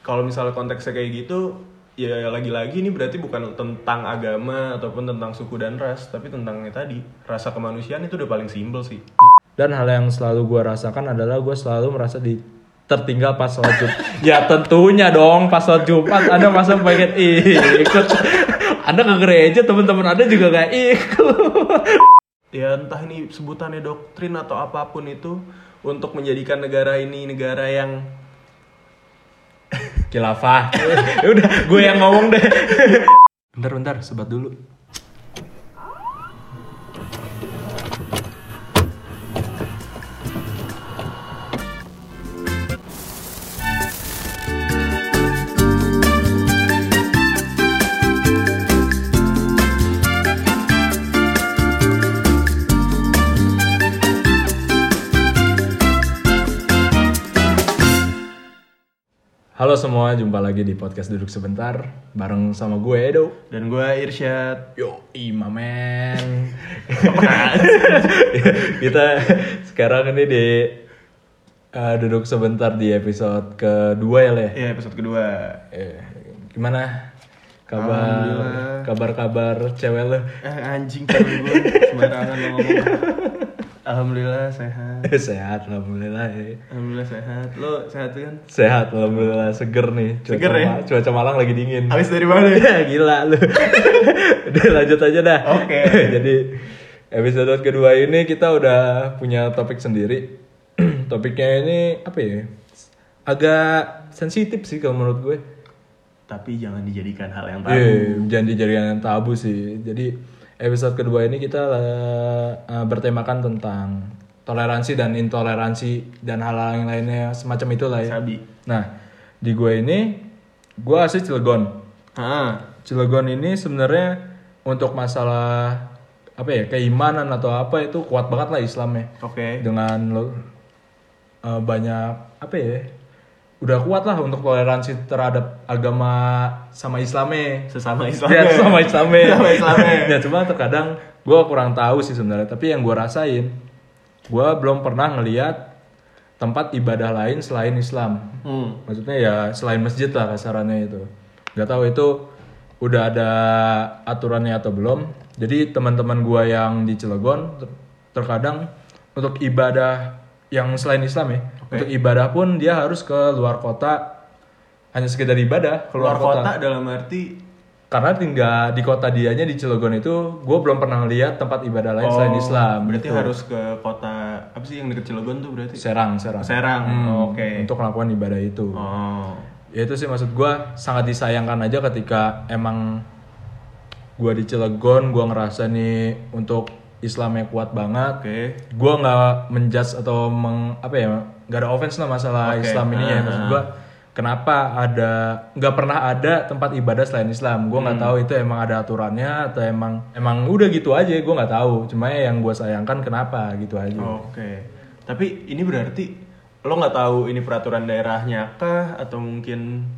kalau misalnya konteksnya kayak gitu ya lagi-lagi ini berarti bukan tentang agama ataupun tentang suku dan ras tapi tentang yang tadi rasa kemanusiaan itu udah paling simpel sih Dan hal yang selalu gue rasakan adalah gue selalu merasa di tertinggal pas sholat Jumat. ya tentunya dong pas sholat Jumat Anda masa pengen ikut. Anda ke gereja teman-teman Anda juga gak ikut. ya entah ini sebutannya doktrin atau apa pun itu untuk menjadikan negara ini negara yang Kilafah. Ya Udah, gue yang ngomong deh. bentar, bentar, sebat dulu. Halo semua, jumpa lagi di podcast Duduk Sebentar bareng sama gue Edo. dan gue Irsyad Yo, imamen. Kita sekarang ini di eh, Duduk Sebentar di episode kedua ya, Le. ya episode kedua Eh, gimana? Kabar kabar-kabar cewek lo? eh anjing kan gue sembarangan lo ngomong alhamdulillah sehat Sehat, alhamdulillah. ya. alhamdulillah sehat lo sehat kan Sehat, alhamdulillah. Seger nih. Cuaca, Seger ya? Ma- cuaca Malang lagi dingin. habis dari mana ya gila lu. udah lanjut aja dah. Oke. Jadi episode kedua ini kita udah punya topik sendiri. Topiknya ini apa ya? Agak sensitif sih kalau menurut gue. tapi jangan dijadikan hal yang tabu Iya, jangan dijadikan yang tabu sih. Jadi episode kedua ini kita eh, bertemakan tentang toleransi dan intoleransi dan hal-hal yang lainnya semacam itulah ya. sabi Nah, di gue ini gue asli Cilegon. ah Cilegon ini sebenarnya untuk masalah apa ya keimanan atau apa itu kuat banget lah Islamnya oke dengan lo eh, banyak apa ya udah kuat lah untuk toleransi terhadap agama sama Islamnya sesama Islam ya sama Islamnya Sama Islamnya. ya cuma terkadang gue kurang tahu sih sebenarnya tapi yang gue rasain gue belum pernah ngeliat tempat ibadah lain selain Islam. Hmm. maksudnya ya selain masjid lah kasarannya itu. Nggak tahu itu udah ada aturannya atau belum. Jadi teman-teman gua yang di Cilegon ter- terkadang untuk ibadah yang selain Islam ya untuk ibadah pun dia harus ke luar kota. Hanya sekedar ibadah keluar keluar kota. kota dalam arti karena tinggal di kota dianya di Cilegon itu gue belum pernah lihat tempat ibadah lain selain Islam Oh, berarti gitu. harus ke kota apa sih yang deket Cilegon tuh berarti? Serang Serang. Serang Hmm, Oh, oke. untuk melakukan ibadah itu. Oh. Ya itu sih maksud gue sangat disayangkan aja ketika emang gue di Cilegon gue ngerasa nih untuk Islamnya kuat banget. Oke. Gue nggak menjudge atau meng apa ya nggak ada offense lah masalah Oke. Islam ini ya. Ah, maksud gue kenapa ada nggak pernah ada tempat ibadah selain Islam? Gue nggak Hmm. tahu itu emang ada aturannya atau emang emang udah gitu aja gue nggak tahu. Cuma yang gue sayangkan kenapa gitu aja. Oke. Tapi ini berarti lo nggak tahu ini peraturan daerahnya kah atau mungkin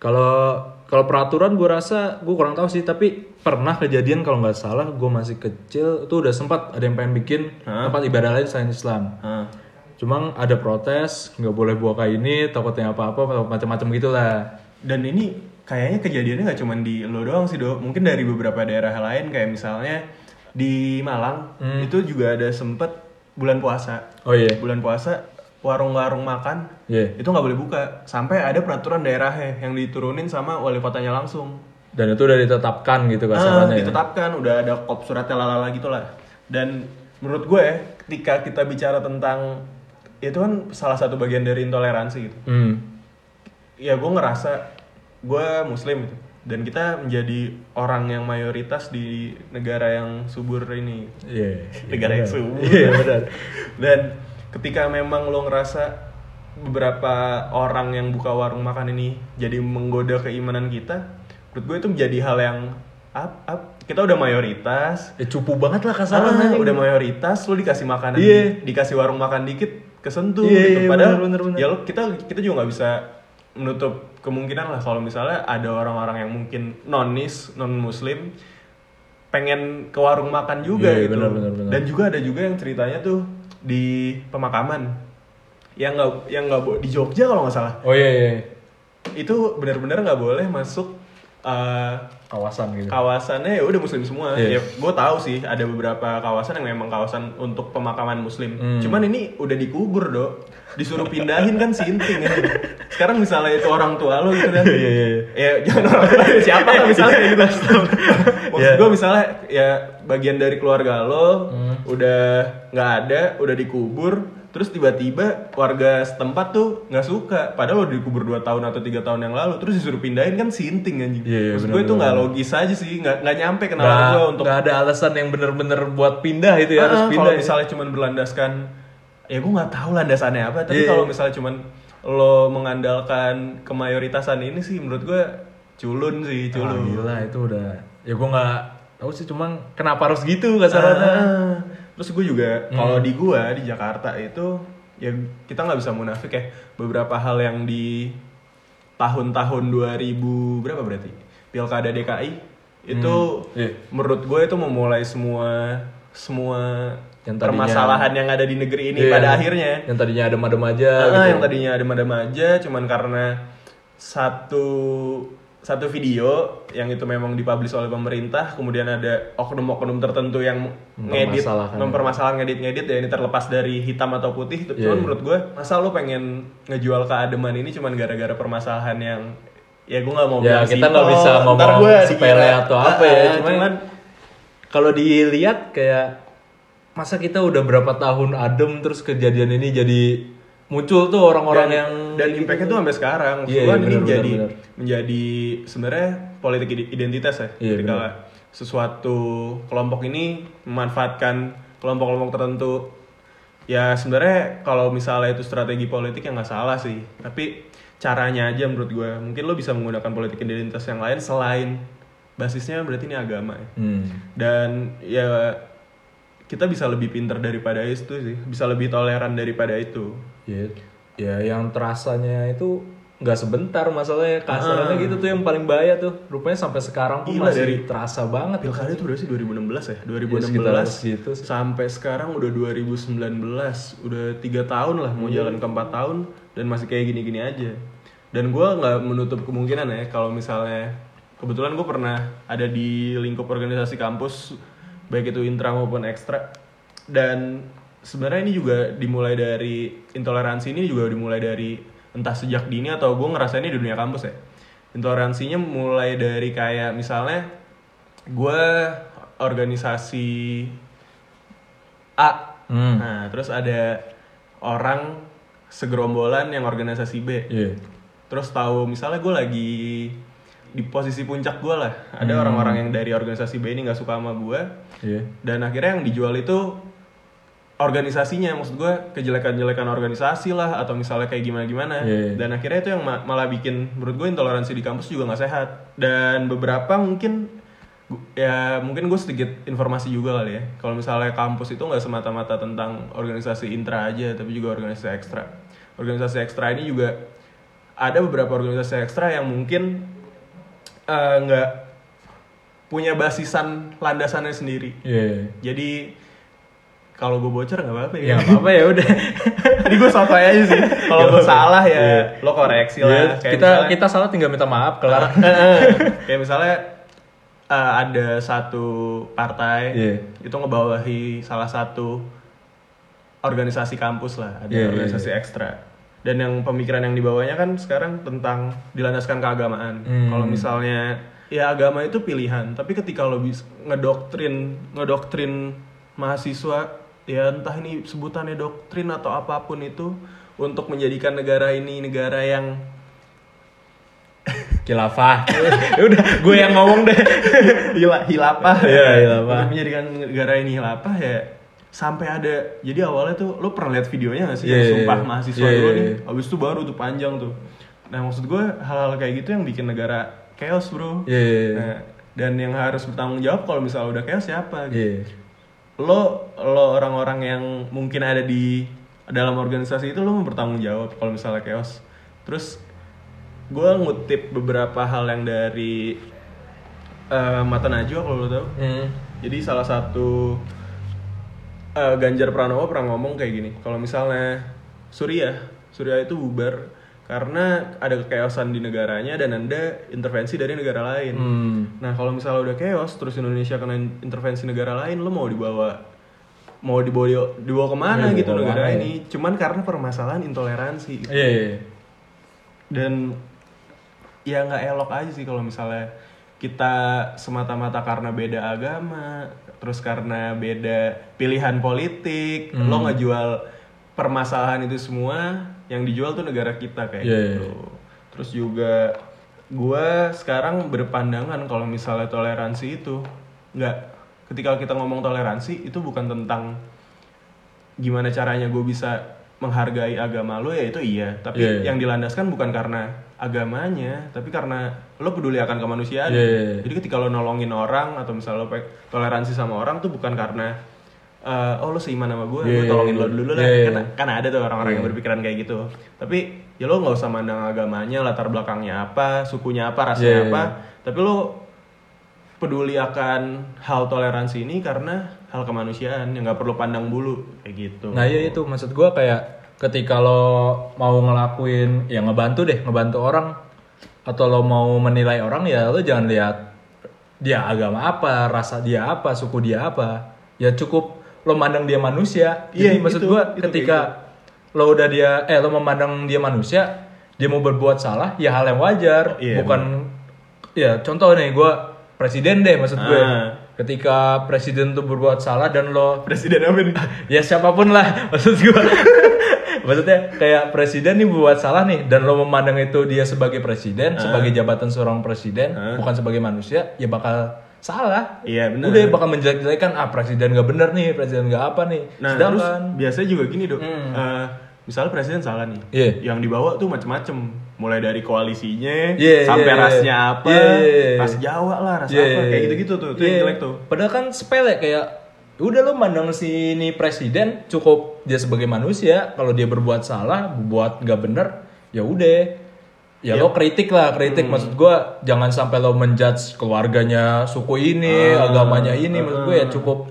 Kalau kalau peraturan gue rasa gue kurang tahu sih tapi pernah kejadian kalau nggak salah gue masih kecil itu udah sempat ada yang pengen bikin tempat ibadah lain selain Islam. ah, Cuma ada protes nggak boleh buka ini takutnya apa-apa macam-macam gitulah. dan ini kayaknya kejadiannya nggak cuma di lo doang sih dok. Mungkin dari beberapa daerah lain kayak misalnya di Malang itu juga ada sempet bulan puasa. Oh iya, Bulan puasa warung-warung makan iya. itu nggak boleh buka sampai ada peraturan daerahnya yang diturunin sama wali kotanya langsung. Dan itu udah ditetapkan gitu Ah, kasarannya. ya. ditetapkan udah ada kop suratnya lalala gitu lah dan menurut gue ketika kita bicara tentang itu kan salah satu bagian dari intoleransi gitu Hmm. ya gue ngerasa gue muslim gitu dan kita menjadi orang yang mayoritas di negara yang subur ini Iya. negara yang subur Iya benar. dan ketika memang lo ngerasa beberapa orang yang buka warung makan ini jadi menggoda keimanan kita menurut gue itu menjadi hal yang up, up. kita udah mayoritas Ya cupu banget lah ah, kasarannya. udah mayoritas lo dikasih makanan Iya. dikasih warung makan dikit kesentuh Iya, gitu iya, padahal bener, bener, bener. ya lo kita kita juga nggak bisa menutup kemungkinan lah kalau misalnya ada orang-orang yang mungkin nonis non muslim pengen ke warung makan juga Iya, gitu bener, bener, bener. dan juga ada juga yang ceritanya tuh di pemakaman yang nggak yang nggak di Jogja kalau nggak salah Oh iya iya. itu benar-benar nggak boleh masuk eh, kawasan gitu kawasannya ya udah muslim semua Iya. ya gue tahu sih ada beberapa kawasan yang memang kawasan untuk pemakaman muslim Hmm. cuman ini udah dikubur dok disuruh pindahin kan sinting ya. sekarang misalnya itu orang tua lo gitu kan Iya, iya, iya. ya jangan orang tua siapa kan misalnya gitu maksud Iya. gue misalnya ya bagian dari keluarga lo Hmm. udah nggak ada udah dikubur terus tiba-tiba warga setempat tuh nggak suka. Padahal udah dikubur 2 tahun atau tiga tahun yang lalu terus disuruh pindahin kan sinting anjing. Iya, iya, Maksud gue itu nggak logis aja sih nggak nggak nyampe ke nalar nggak gue untuk nggak ada alasan yang bener-bener buat pindah itu ya harus Ah, pindah kalau ya. misalnya cuman berlandaskan ya gue nggak tahu landasannya apa. Tapi Iya. kalau misalnya cuman lo mengandalkan kemayoritasan ini sih menurut gue culun sih Ah, culun. gila itu udah ya gue nggak tahu sih cuman kenapa harus gitu kasarannya Ah, terus gue juga Hmm. kalau di gue di Jakarta itu ya kita nggak bisa munafik ya beberapa hal yang di tahun-tahun 2000 berapa berarti pilkada DKI itu Iya. menurut gue itu memulai semua semua Yang tadinya- permasalahan yang ada di negeri ini Iya. pada akhirnya yang tadinya adem-adem aja Ah, gitu. yang tadinya ada madam aja cuman karena satu satu video yang itu memang dipublish oleh pemerintah kemudian ada oknum-oknum tertentu yang ngedit Mempermasalahkan. ngedit-ngedit ya ini terlepas dari hitam atau putih cuman iya. menurut gue masa lu pengen ngejual keademan ini cuman gara-gara permasalahan yang ya gue nggak mau ya bilang kita nggak bisa ngomong sepele dikira- atau apa Ah, ya ah, cuman, kalau dilihat kayak masa kita udah berapa tahun adem terus kejadian ini jadi muncul tuh orang-orang dan, yang dan impactnya tuh sampai sekarang. Maksud iya, gua ini benar, menjadi benar, menjadi sebenarnya politik ide- identitas ya Iya, ketika benar. sesuatu kelompok ini memanfaatkan kelompok-kelompok tertentu. Ya sebenarnya kalau misalnya itu strategi politik ya nggak salah sih. Tapi caranya aja menurut gue mungkin lo bisa menggunakan politik identitas yang lain selain basisnya berarti ini agama ya. Hmm. dan ya kita bisa lebih pinter daripada itu sih. Bisa lebih toleran daripada itu. Ya ya yang terasanya itu nggak sebentar masalahnya. Kasarannya gitu tuh yang paling bahaya tuh. Rupanya sampai sekarang pun Gila, masih dari- terasa banget. Pilkada itu berarti 2016 ya? 2016 Ya, sekitar segitu sih. sampai sekarang udah 2019 udah tiga tahun lah mau Iya. jalan ke 4 tahun dan masih kayak gini-gini aja. Dan gua nggak menutup kemungkinan ya kalau misalnya kebetulan gue pernah ada di lingkup organisasi kampus baik itu intra maupun ekstra dan sebenarnya ini juga dimulai dari intoleransi ini juga dimulai dari entah sejak dini atau gue ngerasa ini di dunia kampus ya intoleransinya mulai dari kayak misalnya gue organisasi A Hmm. nah terus ada orang segerombolan yang organisasi B Iya. terus tahu misalnya gue lagi di posisi puncak gue lah. Ada Hmm. orang-orang yang dari organisasi B ini nggak suka sama gue Iya. dan akhirnya yang dijual itu organisasinya. Maksud gue kejelekan-jelekan organisasi lah atau misalnya kayak gimana-gimana. Iya. dan akhirnya itu yang ma- malah bikin menurut gue intoleransi di kampus juga nggak sehat. Dan beberapa mungkin ya mungkin gue sedikit informasi juga kali ya. Kalau misalnya kampus itu nggak semata-mata tentang organisasi intra aja tapi juga organisasi ekstra. Organisasi ekstra ini juga ada beberapa organisasi ekstra yang mungkin eh, nggak punya basisan landasannya sendiri Iya. jadi kalau gue bocor nggak apa-apa Ya ya. nggak apa-apa ya udah. Jadi gue sotoy aja sih. Kalau gue salah ya lo koreksi Iya, lah. Kayak kita misalnya- kita salah tinggal minta maaf kelar. kayak misalnya eh, ada satu partai Iya. itu ngebawahi salah satu organisasi kampus lah, ada Iya, iya, organisasi ekstra. Dan yang pemikiran yang dibawanya kan sekarang tentang dilandaskan keagamaan. Hmm. Kalau misalnya ya agama itu pilihan, tapi ketika lo bisa ngedoktrin ngedoktrin mahasiswa ya entah ini sebutannya doktrin atau apa pun itu untuk menjadikan negara ini negara yang Kilafah. Ya udah, gue yang ngomong deh. Hila, hilapah Iya, hilafah. Menjadikan negara ini hilapah ya sampai ada jadi awalnya tuh lo pernah lihat videonya gak sih Iya, yang iya, sumpah iya. mahasiswa Iya, dulu iya, nih iya. abis itu baru tuh panjang tuh nah maksud gue hal-hal kayak gitu yang bikin negara chaos bro Iya, iya, iya. Nah, dan yang harus bertanggung jawab kalau misalnya udah chaos siapa gitu. Iya. lo lo orang-orang yang mungkin ada di dalam organisasi itu lo mau bertanggung jawab kalau misalnya chaos terus gue ngutip beberapa hal yang dari eh, mata najwa kalau lo tau Hmm. jadi salah satu eh, Ganjar Pranowo pernah ngomong kayak gini kalau misalnya Surya Surya itu bubar karena ada kekeosan di negaranya dan ada intervensi dari negara lain. Hmm. Nah kalau misalnya udah chaos terus Indonesia kena intervensi negara lain, lo mau dibawa mau dibawa dibawa ke mana Iya, gitu dibawa negara ke mana ya? ini? Cuman karena permasalahan intoleransi. gitu. Iya, iya. Dan ya nggak elok aja sih kalau misalnya kita semata-mata karena beda agama, terus karena beda pilihan politik, Hmm. lo ngejual permasalahan itu semua yang dijual tuh negara kita kayak Iya, gitu. Terus juga gua sekarang berpandangan kalau misalnya toleransi itu nggak ketika kita ngomong toleransi itu bukan tentang gimana caranya gue bisa menghargai agama lo ya itu iya. Tapi Iya, iya. yang dilandaskan bukan karena agamanya tapi karena lo peduli akan kemanusiaan. Iya, iya, iya. jadi ketika lo nolongin orang atau misalnya lo toleransi sama orang tuh bukan karena eh, oh lo seiman sama gue Iya, gue tolongin lo dulu lah. Kan, kan ada tuh orang-orang yang berpikiran kayak gitu. Tapi ya lo nggak usah mandang agamanya latar belakangnya apa sukunya apa rasanya Iya, iya, apa. Tapi lo peduli akan hal toleransi ini karena hal kemanusiaan yang nggak perlu pandang bulu kayak gitu. Nah iya itu. Maksud gua kayak ketika lo mau ngelakuin ya ngebantu deh ngebantu orang. Atau lo mau menilai orang ya lo jangan lihat dia agama apa rasa dia apa suku dia apa. Ya cukup lo mandang dia manusia. Jadi Iya, maksud itu- gua itu ketika lo udah dia eh lo memandang dia manusia dia mau berbuat salah ya hal yang wajar. Iya, bukan ya contoh nih gua presiden deh maksud gue Ah. Ketika presiden tuh berbuat salah dan lo presiden apa nih ya siapa pun lah maksud gue maksudnya kayak presiden nih buat salah nih dan lo memandang itu dia sebagai presiden sebagai jabatan seorang presiden bukan sebagai manusia ya bakal salah. Iya benar. Udah bakal menjelek-jelekan ah presiden gak bener nih presiden gak apa nih. Nah, terus sedangkan biasanya juga gini dok, Eh, misalnya presiden salah nih. Iya. yang dibawa tuh macem-macem, mulai dari koalisinya, Iya, sampai iya, rasnya apa, Iya, iya, iya. ras Jawa lah, ras Iya, apa, iya, kayak iya. gitu-gitu tuh, itu Iya. yang jelek tuh. Padahal kan sepele kayak udah lo mandang si ini presiden cukup dia sebagai manusia kalau dia berbuat salah, berbuat nggak bener, ya udah. Ya lo kritik lah, kritik Hmm. maksud gua jangan sampai lo menjudge keluarganya suku ini, Ah, agamanya ini, maksud gue ya cukup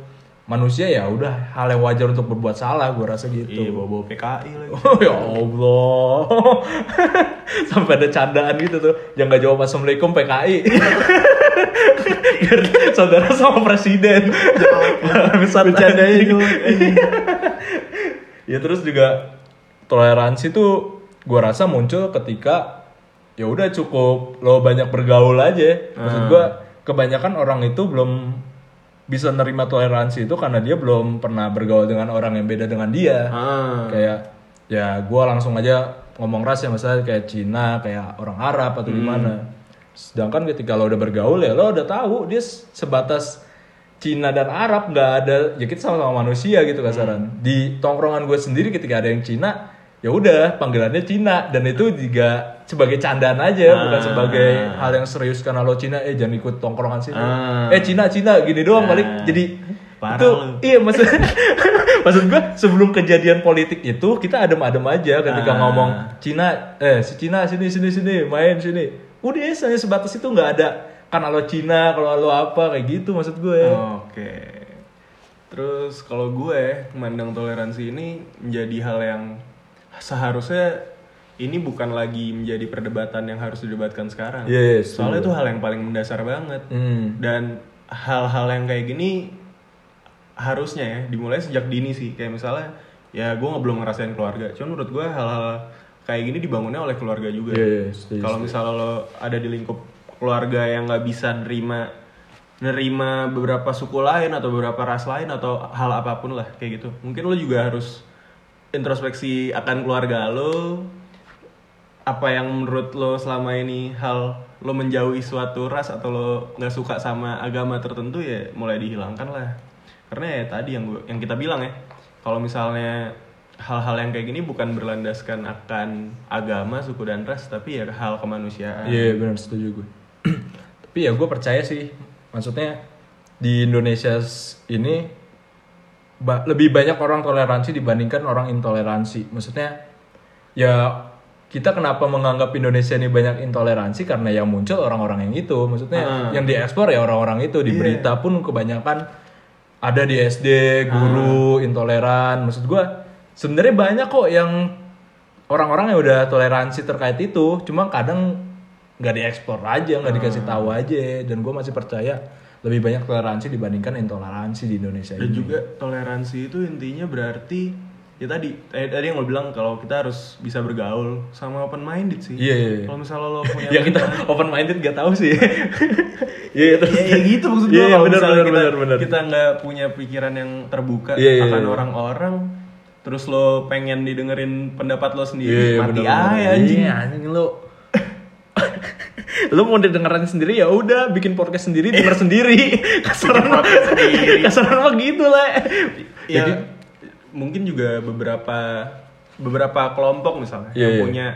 manusia ya udah hal yang wajar untuk berbuat salah, gua rasa gitu. Iya, bawa-bawa PKI lagi. Oh ya Allah Sampai ada candaan gitu tuh Yang gak jawab Assalamualaikum PKI Saudara sama presiden anjing. jelek, anjing. Ya terus juga Toleransi tuh Gua rasa muncul ketika ya udah cukup lo banyak bergaul aja maksud gua kebanyakan orang itu belum bisa nerima toleransi itu karena dia belum pernah bergaul dengan orang yang beda dengan dia. Ah, kayak ya gue langsung aja ngomong ras ya misalnya kayak Cina kayak orang Arab atau gimana sedangkan ketika lo udah bergaul ya lo udah tahu dia sebatas Cina dan Arab nggak ada ya kita sama-sama manusia gitu kasaran. Di tongkrongan gue sendiri ketika ada yang Cina ya udah panggilannya Cina dan itu juga sebagai candaan aja bukan sebagai hal yang serius karena lo Cina eh jangan ikut tongkrongan sini Ah. eh Cina Cina gini doang Nah. balik jadi Parah itu lu. iya maksud maksud gua sebelum kejadian politik itu kita adem-adem aja ketika Ah. ngomong Cina eh si Cina sini sini sini main sini udah hanya sebatas itu nggak ada karena lo Cina kalau lo apa kayak gitu maksud gue Oke. Terus kalau gue memandang toleransi ini menjadi hal yang seharusnya ini bukan lagi menjadi perdebatan yang harus didebatkan sekarang. Yes, Soalnya itu hal yang paling mendasar banget. Hmm. Dan hal-hal yang kayak gini harusnya ya dimulai sejak dini sih. Kayak misalnya ya gue nggak belum ngerasain keluarga. Cuman menurut gue hal-hal kayak gini dibangunnya oleh keluarga juga. Iya, iya, setuju, Kalau misalnya lo ada di lingkup keluarga yang nggak bisa nerima nerima beberapa suku lain atau beberapa ras lain atau hal apa pun lah kayak gitu. Mungkin lo juga harus introspeksi akan keluarga lo. Apa yang menurut lo selama ini hal lo menjauhi suatu ras atau lo nggak suka sama agama tertentu ya mulai dihilangkan lah. Karena ya tadi yang gua, yang kita bilang ya, kalau misalnya hal-hal yang kayak gini bukan berlandaskan akan agama, suku dan ras, tapi ya hal kemanusiaan. Iya benar setuju gue. Tapi ya gue percaya sih, maksudnya di Indonesia ini ba- lebih banyak orang toleransi dibandingkan orang intoleransi. Maksudnya ya kita kenapa menganggap Indonesia ini banyak intoleransi karena yang muncul orang-orang yang itu. Maksudnya Ah. yang diekspor ya orang-orang itu di Iya. berita pun kebanyakan ada di SD guru intoleran. Maksud gue sebenarnya banyak kok yang orang-orang yang udah toleransi terkait itu cuma kadang nggak dieksplor aja nggak dikasih Hmm. tahu aja dan gue masih percaya lebih banyak toleransi dibandingkan intoleransi di Indonesia Dan ini juga toleransi itu intinya berarti ya tadi eh, tadi yang lo bilang kalau kita harus bisa bergaul sama open minded sih. Iya, iya, iya. Kalau misalnya lo punya ya kita open minded gak tahu sih iya itu ya, ya gitu maksud gue kalau benar, misalnya benar, kita benar, benar. kita nggak punya pikiran yang terbuka Iya, iya, akan iya. orang-orang terus lo pengen didengerin pendapat lo sendiri iya, mati aja anjing Iya, anjing lu. Lu mau didengerin sendiri ya udah bikin podcast sendiri denger sendiri kasaran mah kasaran mah gitu lah ya Jadi, mungkin juga beberapa beberapa kelompok misalnya Iya, yang iya. punya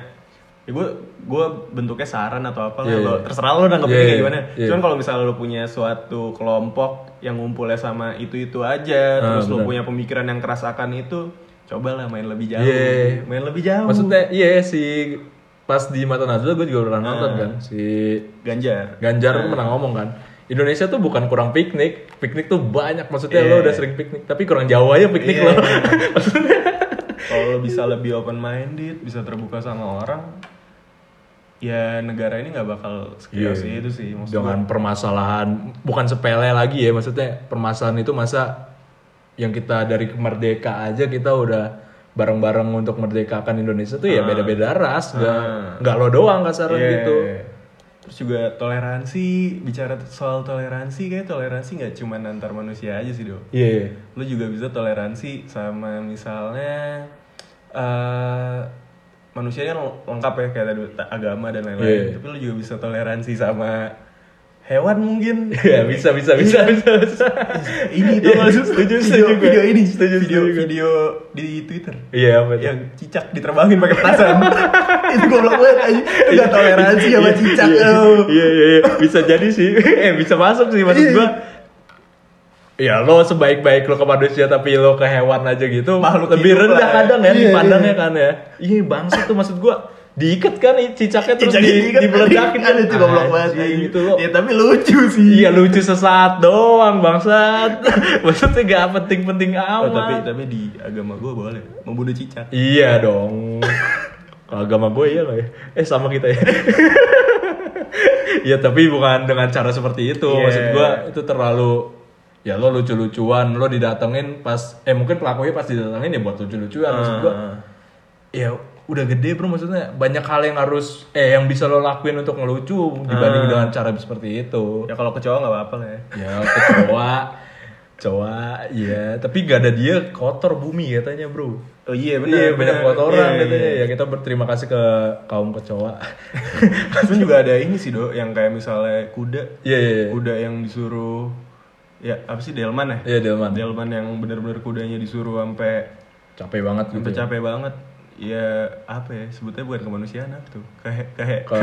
ya gue gue bentuknya saran atau apa Iya, lo iya. terserah lo nanggepinnya Iya, kayak iya. gimana Iya. cuman kalau misalnya lo punya suatu kelompok yang ngumpulnya sama itu itu aja Ah, terus lo punya pemikiran yang keras akan itu cobalah main lebih jauh Iya. main lebih jauh maksudnya iya si pas di mata Najwa gue juga pernah nonton Ah. kan si Ganjar Ganjar tuh pernah ngomong kan Indonesia tuh bukan kurang piknik piknik tuh banyak maksudnya Iya. lo udah sering piknik tapi kurang jauh aja piknik Iya. lo maksudnya kalau lo bisa lebih open minded bisa terbuka sama orang ya negara ini nggak bakal sekilas Iya. itu sih maksud dengan permasalahan bukan sepele lagi ya maksudnya permasalahan itu masa yang kita dari merdeka aja kita udah bareng-bareng untuk merdekakan Indonesia tuh ya beda-beda ras nggak Ah. nggak lo doang kasaran Iya. gitu Terus juga toleransi, bicara soal toleransi kayak toleransi nggak cuma antar manusia aja sih, Do. iya Lu juga bisa toleransi sama misalnya eh manusia kan lengkap ya kayak tadi ta- agama dan lain-lain. Iya. Tapi lu juga bisa toleransi sama hewan mungkin. Iya bisa bisa bisa bisa bisa ini tuh Iya, setuju, video, setuju juga. video ini, Setuju, video setuju video di Twitter. iya apa? Yang cicak diterbangin pakai petasan. itu goblok banget aja. Itu gak toleransi sama cicak. iya, iya iya iya. bisa jadi sih eh bisa masuk sih maksud Iya. gua Ya lo sebaik-baik lo ke manusia tapi lo ke hewan aja gitu Makhluk lebih rendah kadang ya Iya, dipandangnya kan ya. Iya bangsa tuh maksud gua diikat kan cicaknya terus Cicaknya di, dibeledakin kan ada tuh goblok banget gitu. Ya tapi lucu sih. Iya lucu sesaat doang bangsat. Maksudnya gak penting-penting Oh, amat. tapi tapi di agama gue boleh membunuh cicak. Iya dong. Kalau agama gue iya gak ya? Eh sama kita ya. Iya tapi bukan dengan cara seperti itu. Iya. Maksud gue itu terlalu ya lo lucu-lucuan lo didatengin pas eh mungkin pelakunya pas didatengin ya buat lucu-lucuan maksud gue Ah. ya udah gede bro maksudnya banyak hal yang harus eh yang bisa lo lakuin untuk ngelucu dibanding Ah. dengan cara seperti itu Ya kalau kecoa nggak apa-apa lah ya. ya kecoa coa iya tapi gak ada dia kotor bumi katanya bro Oh iya Iya banyak kotoran Iya, katanya iya. ya kita berterima kasih ke kaum kecoa Terus juga ada ini sih dok, yang kayak misalnya kuda, iya iya iya. kuda yang disuruh ya apa sih delman ya? iya Delman Delman yang bener-bener kudanya disuruh sampai capek banget gitu sampai ya. capek banget. Ya apa ya sebutnya bukan kemanusiaan apa tuh? Kayak kayak ke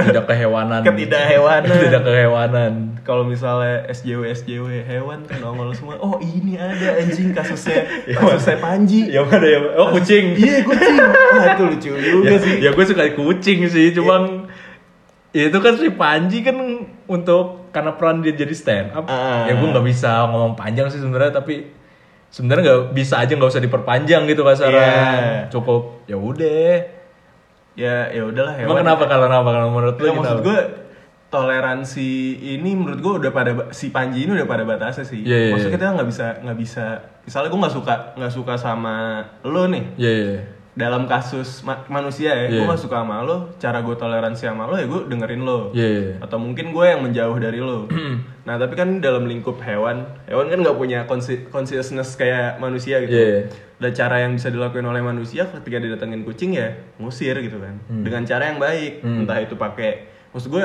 tidak kehewanan. ketidakhewanan. tidak kehewanan. Kalau misalnya SJW SJW hewan kan nongol semua. Oh ini ada anjing kasusnya kasusnya Panji. Yang mana ya oh kucing. Iya kucing. Wah itu lucu juga ya, sih. ya gue suka kucing sih cuman ya itu kan si Panji kan untuk karena peran dia jadi stand up Ah. ya gue nggak bisa ngomong panjang sih sebenarnya tapi sebenarnya nggak bisa aja nggak usah diperpanjang gitu kasaran Iya. cukup ya udah. Ya ya udahlah emang hewan kenapa kalau kenapa kalau menurut lu Ya, gitu maksud gue toleransi ini menurut gue udah pada si Panji ini udah pada batasnya sih. Iya, iya, maksudnya kita nggak bisa nggak bisa. Misalnya gue nggak suka nggak suka sama lo nih. Iya iya dalam kasus ma- manusia ya gue Iya. nggak suka sama lo cara gue toleransi sama lo ya gue dengerin lo Iya, iya. atau mungkin gue yang menjauh dari lo nah tapi kan dalam lingkup hewan hewan kan nggak punya consciousness kayak manusia gitu Iya. dan cara yang bisa dilakuin oleh manusia ketika didatengin kucing ya ngusir gitu kan Hmm. dengan cara yang baik entah itu pakai maksud gue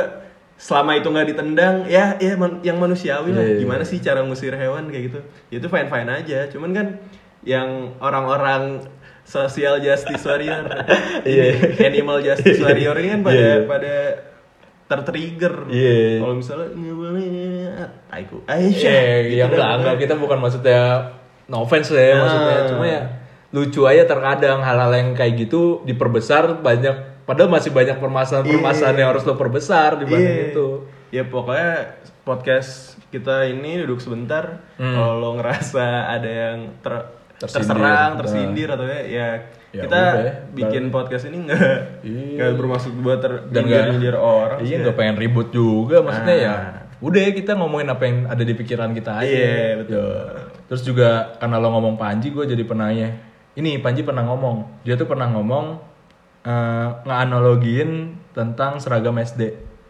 selama itu nggak ditendang ya ya man- yang manusiawi lah Iya, iya. gimana sih cara ngusir hewan kayak gitu ya itu fine fine aja cuman kan yang orang-orang social justice warrior Iya. animal justice warrior ini kan pada Iya, iya. pada tertrigger Iya. kalau misalnya nggak boleh aiku Eh, Aisyah gitu ya dah. enggak enggak kita bukan maksudnya no offense ya maksudnya Ah. cuma ya lucu aja terkadang hal-hal yang kayak gitu diperbesar banyak padahal masih banyak permasalahan-permasalahan yang harus lo perbesar dibanding Iya. itu. Ya pokoknya podcast kita ini duduk sebentar. Hmm. Kalau lo ngerasa ada yang ter- Tersindir. terserang, Nah. tersindir atau ya, ya Ya kita udah, bikin podcast ini nggak Iya. nggak bermaksud buat ter Dan nyindir orang iya sih. nggak pengen ribut juga maksudnya ya Ah. udah kita ngomongin apa yang ada di pikiran kita aja Iya, betul. terus juga karena lo ngomong Panji gue jadi penanya ini Panji pernah ngomong dia tuh pernah ngomong eh, ngeanalogiin tentang seragam SD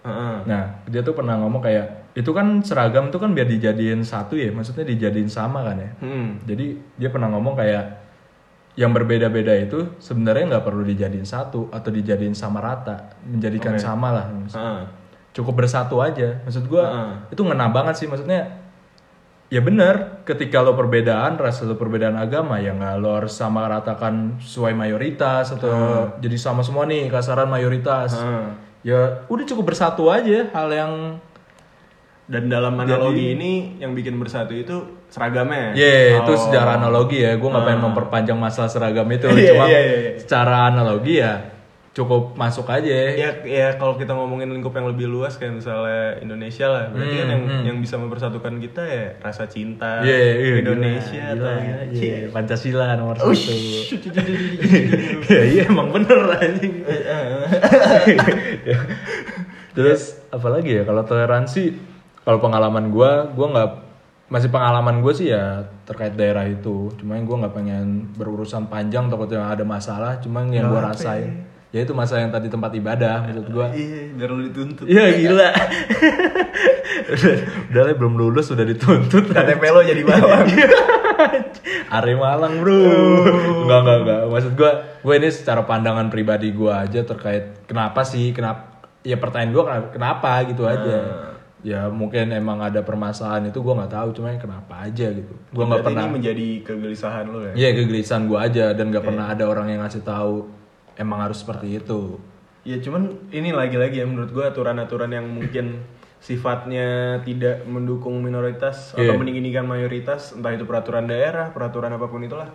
Heeh. nah dia tuh pernah ngomong kayak itu kan seragam tuh kan biar dijadiin satu ya maksudnya dijadiin sama kan ya Hmm. jadi dia pernah ngomong kayak yang berbeda-beda itu sebenarnya nggak perlu dijadiin satu atau dijadiin sama rata menjadikan Oke. sama lah Heeh. cukup bersatu aja maksud gua Heeh. itu ngena banget sih maksudnya ya benar ketika lo perbedaan ras atau perbedaan agama ya nggak lo harus sama ratakan sesuai mayoritas atau jadi sama semua nih kasaran mayoritas Heeh. ya udah cukup bersatu aja hal yang Dan dalam analogi ini yang bikin bersatu itu seragamnya. ya itu Oh. secara analogi ya gue nggak pengen memperpanjang masalah seragam itu Iya, cuma iya, iya, iya. secara analogi ya cukup masuk aja Ya, ya kalau kita ngomongin lingkup yang lebih luas kayak misalnya Indonesia lah, berarti kan yang yang bisa mempersatukan kita ya rasa cinta Hmm, Iya, iya, gila, Indonesia gila, atau gila, Cie. iya, Pancasila nomor satu. Ush. ya iya emang bener anjing. Terus apalagi ya kalau toleransi kalau pengalaman gua gua nggak masih pengalaman gue sih ya terkait daerah itu cuma yang gue nggak pengen berurusan panjang takutnya ada masalah cuma yang gue rasain ya itu masalah yang tadi tempat ibadah menurut gue Iya, biar lu dituntut. Iya gila. udah, udah lah, belum lulus udah dituntut. KTP lo jadi bawang. Are Malang bro. Enggak enggak enggak. Maksud gue, gue ini secara pandangan pribadi gue aja terkait kenapa sih kenapa ya pertanyaan gue kenapa gitu aja. Ya mungkin emang ada permasalahan itu gue nggak tahu cuma ya kenapa aja gitu. Gue nggak Berarti pernah. ini menjadi kegelisahan lo ya. Iya kegelisahan gue aja dan nggak pernah ada orang yang ngasih tahu emang harus seperti itu. Ya cuman ini lagi-lagi ya menurut gua aturan-aturan yang mungkin sifatnya tidak mendukung minoritas atau Iya. meninggikan mayoritas, entah itu peraturan daerah, peraturan apa pun itulah.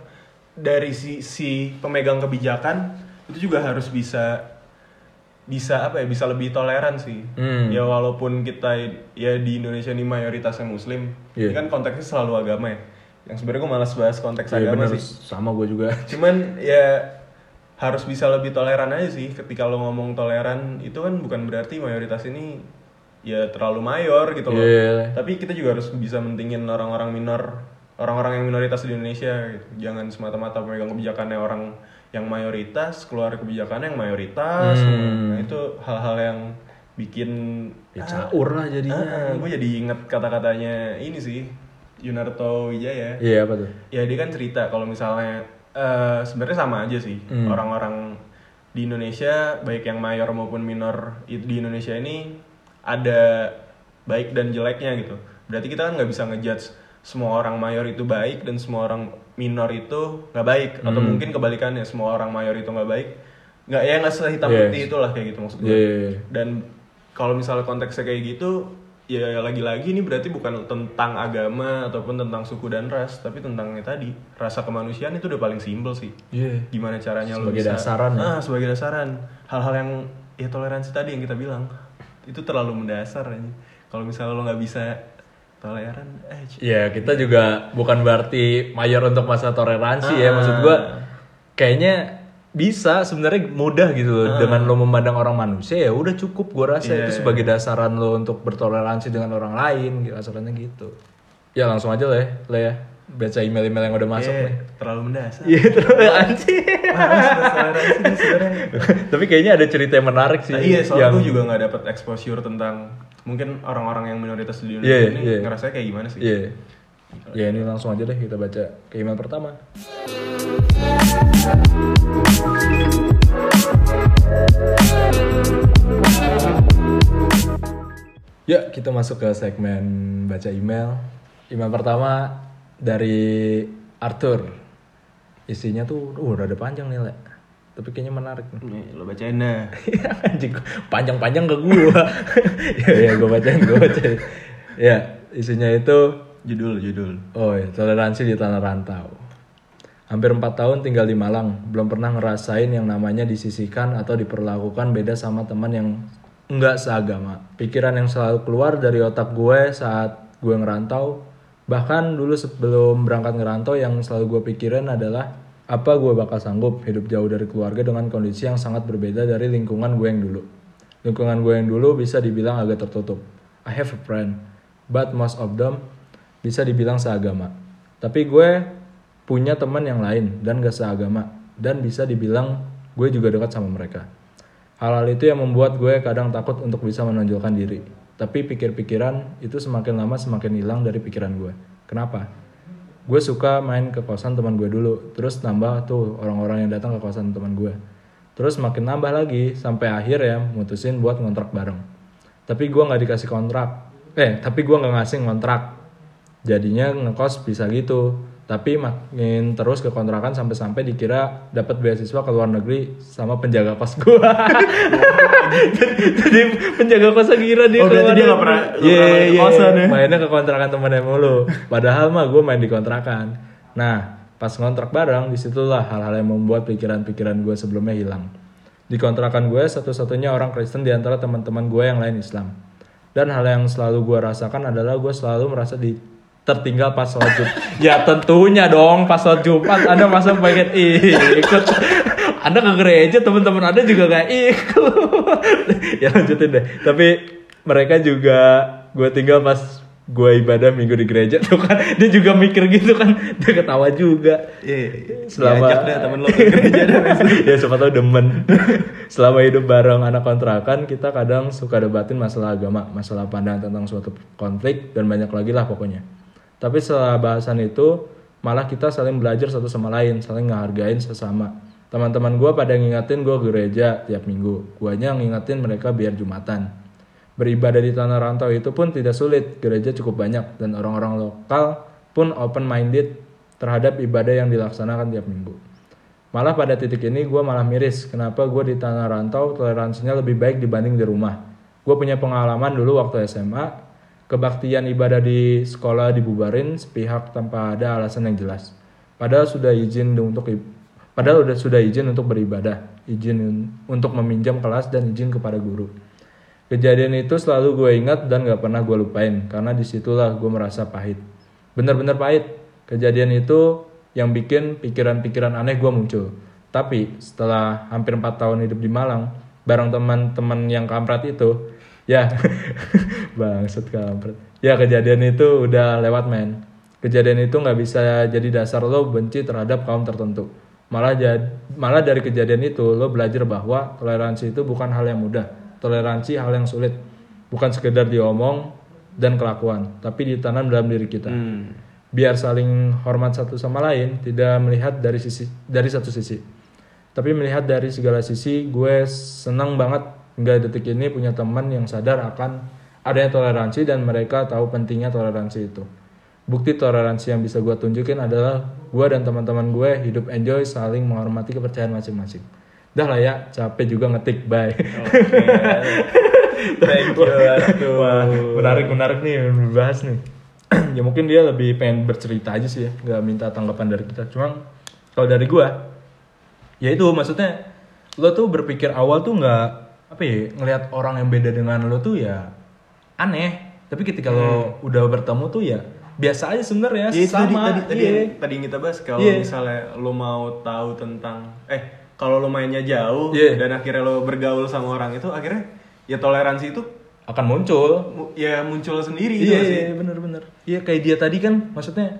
Dari sisi pemegang kebijakan itu juga harus bisa bisa apa ya bisa lebih toleran sih Hmm. ya walaupun kita ya di Indonesia ini mayoritasnya muslim Iya. ini kan konteksnya selalu agama ya yang sebenarnya gue malas bahas konteks Iya agama bener sih sama gue juga. cuman ya harus bisa lebih toleran aja sih ketika lo ngomong toleran itu kan bukan berarti mayoritas ini ya terlalu mayor gitu loh Iya. tapi kita juga harus bisa mentingin orang-orang minor orang-orang yang minoritas di Indonesia gitu. jangan semata-mata pemegang kebijakannya orang yang mayoritas keluar kebijakannya yang mayoritas Hmm. nah itu hal-hal yang bikin Ya caur lah jadinya. gue jadi inget kata-katanya ini sih Yunarto Wijaya Iya apa tuh? ya dia kan cerita kalau misalnya eh, sebenarnya sama aja sih Hmm. orang-orang di Indonesia baik yang mayor maupun minor di Indonesia ini ada baik dan jeleknya gitu berarti kita kan nggak bisa ngejudge semua orang mayor itu baik dan semua orang minor itu nggak baik atau Hmm. mungkin kebalikannya semua orang mayor itu nggak baik nggak ya nggak sehitam Yes. putih itulah kayak gitu maksud gue Iya, iya, iya. dan kalau misalnya konteksnya kayak gitu ya lagi-lagi ini berarti bukan tentang agama ataupun tentang suku dan ras tapi tentang yang tadi rasa kemanusiaan itu udah paling simpel sih Iya. gimana caranya lo Sebagai bisa dasaran ya? ah sebagai dasaran hal-hal yang ya toleransi tadi yang kita bilang itu terlalu mendasar aja kalau misalnya lo nggak bisa toleran eh Iya, kita juga bukan berarti mayor untuk masa toleransi ya. Ah. Maksud gua kayaknya bisa sebenarnya mudah gitu loh dengan lo memandang orang manusia ya udah cukup gua rasa Iya. itu sebagai dasaran lo untuk bertoleransi dengan orang lain gitu asalnya gitu. Ya langsung aja lah ya, lah ya. Baca email-email yang udah masuk eh, nih. terlalu mendasar Iya, nih sebenarnya Tapi kayaknya ada cerita yang menarik sih. Nah, iya, soalnya yang gue juga nggak dapat exposure tentang mungkin orang-orang yang minoritas di Indonesia Iya, ini iya. ngerasanya kayak gimana sih? Iya. Ya ini langsung aja deh kita baca ke email pertama. Ya, kita masuk ke segmen baca email. Email pertama dari Arthur. Isinya tuh uh, udah ada panjang nih, Le. Tapi kayaknya menarik nih. Lo bacain dah. Anjing, panjang-panjang ke gua. ya, ya gua bacain, gua bacain. Ya, isinya itu Judul, judul. Oh ya, toleransi di tanah rantau. Hampir 4 tahun tinggal di Malang, belum pernah ngerasain yang namanya disisihkan atau diperlakukan beda sama teman yang enggak seagama. Pikiran yang selalu keluar dari otak gue saat gue ngerantau, bahkan dulu sebelum berangkat ngerantau yang selalu gue pikirin adalah Apa gue bakal sanggup hidup jauh dari keluarga dengan kondisi yang sangat berbeda dari lingkungan gue yang dulu? Lingkungan gue yang dulu bisa dibilang agak tertutup. I have a friend, but most of them bisa dibilang seagama. Tapi gue punya teman yang lain dan gak seagama. Dan bisa dibilang gue juga dekat sama mereka. Hal-hal itu yang membuat gue kadang takut untuk bisa menonjolkan diri. Tapi pikir-pikiran itu semakin lama semakin hilang dari pikiran gue. Kenapa? Gue suka main ke kosan teman gue dulu. Terus nambah tuh orang-orang yang datang ke kosan teman gue. Terus makin nambah lagi sampai akhir ya mutusin buat ngontrak bareng. Tapi gue nggak dikasih kontrak. Eh, tapi gue nggak ngasih kontrak. Jadinya ngekos bisa gitu. Tapi makin terus ke kontrakan sampai-sampai dikira dapat beasiswa ke luar negeri sama penjaga kos gue. jadi penjaga kos kira dia Oh, berarti dia negeri. pernah- nggak Iya, iya, kosan ya? Mainnya ke kontrakan temennya mulu. Padahal mah gue main di kontrakan. Nah, pas ngontrak bareng, di situlah hal-hal yang membuat pikiran-pikiran gue sebelumnya hilang. Di kontrakan gue, satu-satunya orang Kristen di antara teman-teman gue yang lain Islam. Dan hal yang selalu gue rasakan adalah gue selalu merasa di tertinggal pas sholat Jumat. ya tentunya dong pas sholat Jumat Anda masa pengen ikut. Anda ke gereja teman-teman Anda juga gak ikut. ya lanjutin deh. Tapi mereka juga gue tinggal pas gue ibadah minggu di gereja tuh kan dia juga mikir gitu kan dia ketawa juga Iya, selama diajak deh temen lo ke gereja ya siapa tahu demen selama hidup bareng anak kontrakan kita kadang suka debatin masalah agama masalah pandangan tentang suatu konflik dan banyak lagi lah pokoknya tapi setelah bahasan itu malah kita saling belajar satu sama lain saling ngehargain sesama teman-teman gue pada ngingetin gue gereja tiap minggu guanya ngingetin mereka biar jumatan Beribadah di tanah rantau itu pun tidak sulit, gereja cukup banyak dan orang-orang lokal pun open minded terhadap ibadah yang dilaksanakan tiap minggu. Malah pada titik ini gue malah miris, kenapa gue di tanah rantau toleransinya lebih baik dibanding di rumah. Gue punya pengalaman dulu waktu SMA, kebaktian ibadah di sekolah dibubarin sepihak tanpa ada alasan yang jelas. Padahal sudah izin untuk padahal udah sudah izin untuk beribadah, izin untuk meminjam kelas dan izin kepada guru. Kejadian itu selalu gue ingat dan gak pernah gue lupain karena di situlah gue merasa pahit. Bener-bener pahit. Kejadian itu yang bikin pikiran-pikiran aneh gue muncul. Tapi setelah hampir 4 tahun hidup di Malang, bareng teman-teman yang kampret itu, ya bangsat kampret. Ya kejadian itu udah lewat men. Kejadian itu nggak bisa jadi dasar lo benci terhadap kaum tertentu. Malah jad, malah dari kejadian itu lo belajar bahwa toleransi itu bukan hal yang mudah. Toleransi hal yang sulit. Bukan sekedar diomong dan kelakuan, tapi ditanam dalam diri kita. Hmm. Biar saling hormat satu sama lain, tidak melihat dari sisi dari satu sisi. Tapi melihat dari segala sisi, gue senang banget hingga detik ini punya teman yang sadar akan adanya toleransi dan mereka tahu pentingnya toleransi itu. Bukti toleransi yang bisa gue tunjukin adalah gue dan teman-teman gue hidup enjoy saling menghormati kepercayaan masing-masing. Dah lah ya, capek juga ngetik, bye. Thank you. Wah, menarik menarik nih dibahas nih. ya mungkin dia lebih pengen bercerita aja sih ya, nggak minta tanggapan dari kita. Cuma kalau dari gua, ya itu maksudnya lo tuh berpikir awal tuh nggak apa ya ngelihat orang yang beda dengan lo tuh ya aneh. Tapi ketika lo udah bertemu tuh ya biasa aja sebenarnya Ya, sama. tadi, tadi, iya. yang, tadi yang kita bahas kalau Iya. misalnya lo mau tahu tentang eh kalau lo mainnya jauh Iya. dan akhirnya lo bergaul sama orang itu akhirnya ya toleransi itu akan muncul. mu- ya muncul sendiri gitu Iya, nggak sih. iya bener-bener. Iya kayak dia tadi kan maksudnya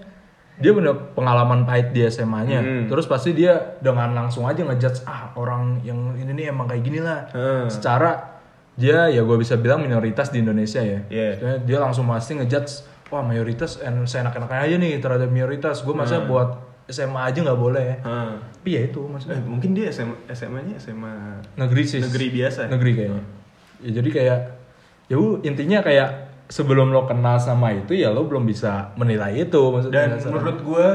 dia punya pengalaman pahit di SMA-nya. Hmm. Terus pasti dia dengan langsung aja ngejudge ah orang yang ini nih emang kayak gini lah. Hmm. Secara dia ya gue bisa bilang minoritas di Indonesia ya. Maksudnya dia langsung pasti ngejudge wah mayoritas en- seenak-enaknya aja nih terhadap minoritas. Gue masa buat SMA aja nggak boleh ya. Hah. Tapi ya itu Eh, maksudnya mungkin dia SMA, SMA-nya SMA negeri sih. negeri biasa. Negeri kayaknya. Ya jadi kayak ya intinya kayak sebelum lo kenal sama itu ya lo belum bisa menilai itu maksudnya. Dan menurut gue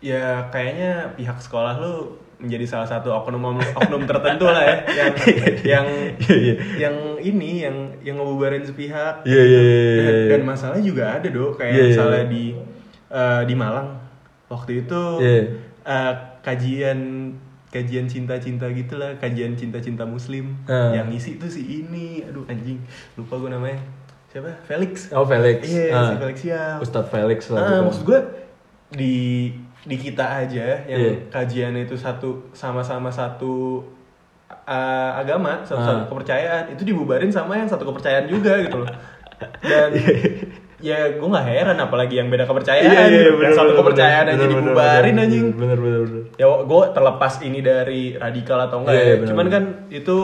ya kayaknya pihak sekolah lu menjadi salah satu oknum oknum tertentu lah ya yang yang Iya, yang ini yang yang ngebubarin sepihak. Iya iya iya, iya. Dan, dan masalah juga ada dong kayak Iya, iya, misalnya iya. di eh, di Malang waktu itu Iya. eh, kajian kajian cinta-cinta gitu lah, kajian cinta-cinta muslim Eh. yang isi tuh si ini, aduh anjing, lupa gue namanya. Siapa? Felix. Oh Felix. Iya, Ah. si Felix Siap. Ustadz Felix lah Ah, gitu. maksud gue di di kita aja yang Iya. kajian itu satu sama-sama satu uh, agama satu, Ah. satu kepercayaan itu dibubarin sama yang satu kepercayaan juga gitu loh dan ya gue nggak heran apalagi yang beda kepercayaan Iya, iya, gitu. bener, yang satu bener, kepercayaan bener, aja bener, dibubarin bener, anjing Bener bener bener. ya gue terlepas ini dari radikal atau enggak Iya, ya iya, benar, cuman benar. kan itu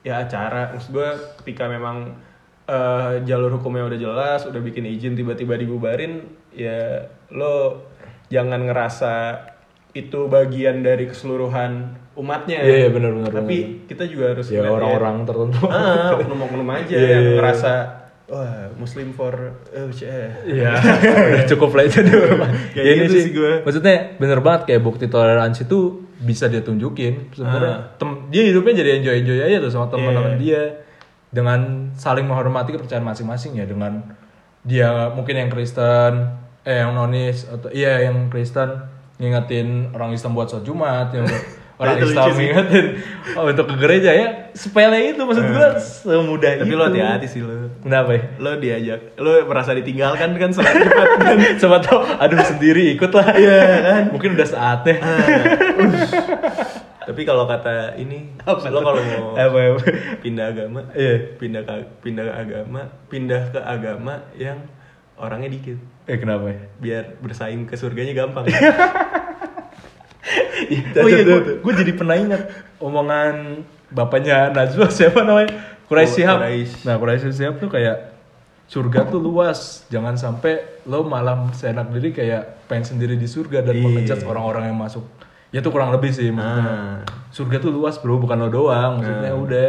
ya acara maksud gue ketika memang eh, jalur hukumnya udah jelas udah bikin izin tiba-tiba dibubarin ya lo jangan ngerasa itu bagian dari keseluruhan umatnya Iya, iya, benar, benar, tapi benar. kita juga harus Ya ngeliat orang-orang tertentu. ah oknum-oknum aja Iya, yang iya, iya. ngerasa wah muslim for oh, ceh. Iya, udah cukup lah itu dulu. Ya ini sih, sih gua. Maksudnya bener banget kayak bukti toleransi itu bisa dia tunjukin. Sebenarnya Ah. tem- dia hidupnya jadi enjoy enjoy aja tuh sama teman-teman Iya. dia dengan saling menghormati kepercayaan masing-masing ya dengan dia mungkin yang Kristen, eh yang nonis atau iya yang Kristen ngingetin orang Islam buat sholat Jumat, yang orang Islam ngingetin oh, untuk ke gereja ya sepele itu maksud gua semudah tapi itu. lo hati-hati sih lo Kenapa ya? lo diajak lo merasa ditinggalkan kan salat Jumat kan Siapa tau, aduh sendiri ikut lah. Iya kan? Mungkin udah saatnya. Tapi kalau kata ini, lo kalau mau Apa, apa? pindah agama, Iya. pindah ke pindah ke agama, pindah ke agama yang orangnya dikit, Eh kenapa ya? biar bersaing ke surganya gampang. oh iya, gue jadi pernah ingat omongan bapaknya Najwa siapa namanya? Quraisy Oh, Shihab. Nah, Quraisy Shihab tuh kayak surga tuh luas, jangan sampai lo malam seenak diri kayak pengen sendiri di surga dan Iya. mengejat orang-orang yang masuk. Ya tuh kurang lebih sih maksudnya. Ah. Surga tuh luas bro, bukan lo doang. Maksudnya udah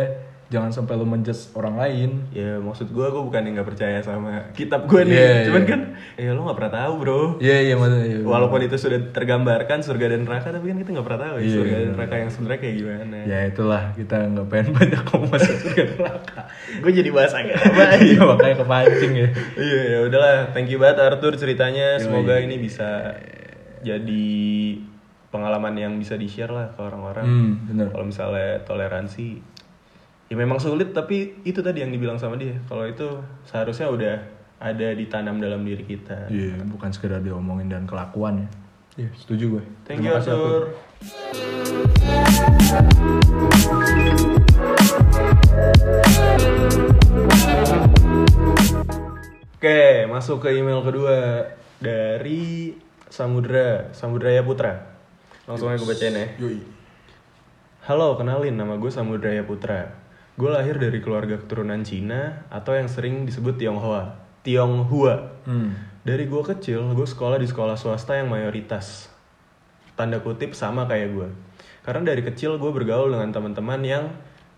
jangan sampai lo menjudge orang lain. ya maksud gue, gue bukan yang nggak percaya sama kitab gue nih, Iya, cuman iya. kan, ya lo nggak pernah tahu bro. Iya iya maksudnya. iya. Walaupun itu sudah tergambarkan surga dan neraka, tapi kan kita nggak pernah tahu ya Iya. surga dan neraka yang sebenarnya kayak gimana. Ya itulah kita nggak pengen banyak ngomong masuk surga neraka. Gue jadi bahas agama. Iya makanya kepancing ya. Iya ya udahlah, thank you banget Arthur ceritanya. Semoga ini bisa jadi pengalaman yang bisa di share lah ke orang-orang. Hmm. Kalau misalnya toleransi, ya memang sulit tapi itu tadi yang dibilang sama dia. Kalau itu seharusnya udah ada ditanam dalam diri kita. Iya bukan sekedar diomongin dan kelakuan ya. Iya setuju gue. Thank you Terima kasih, Arthur. Oke, masuk ke email kedua dari Samudra, Samudraya Putra. Langsung aja gue bacain ya. Yoi. Halo, kenalin nama gue Samudraya Putra. Gue lahir dari keluarga keturunan Cina atau yang sering disebut Tionghoa. Tionghoa. Hmm. Dari gue kecil, gue sekolah di sekolah swasta yang mayoritas. Tanda kutip sama kayak gue. Karena dari kecil gue bergaul dengan teman-teman yang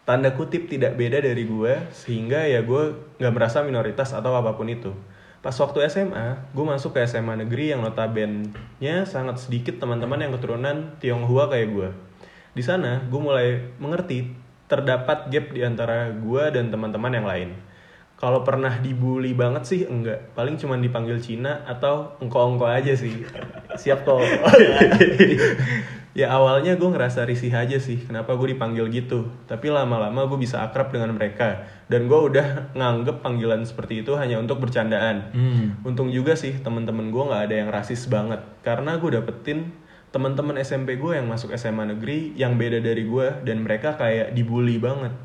tanda kutip tidak beda dari gue, sehingga ya gue nggak merasa minoritas atau apa pun itu. Pas waktu SMA, gue masuk ke SMA negeri yang notabene-nya sangat sedikit teman-teman yang keturunan Tionghoa kayak gue. Di sana, gue mulai mengerti terdapat gap di antara gue dan teman-teman yang lain. Kalau pernah dibully banget sih enggak, paling cuma dipanggil Cina atau engko-engko aja sih. Siap kok. ya awalnya gue ngerasa risih aja sih, kenapa gue dipanggil gitu. Tapi lama-lama gue bisa akrab dengan mereka dan gue udah nganggep panggilan seperti itu hanya untuk bercandaan. Hmm. Untung juga sih teman-teman gue nggak ada yang rasis banget, karena gue dapetin teman-teman SMP gue yang masuk SMA negeri yang beda dari gue dan mereka kayak dibully banget.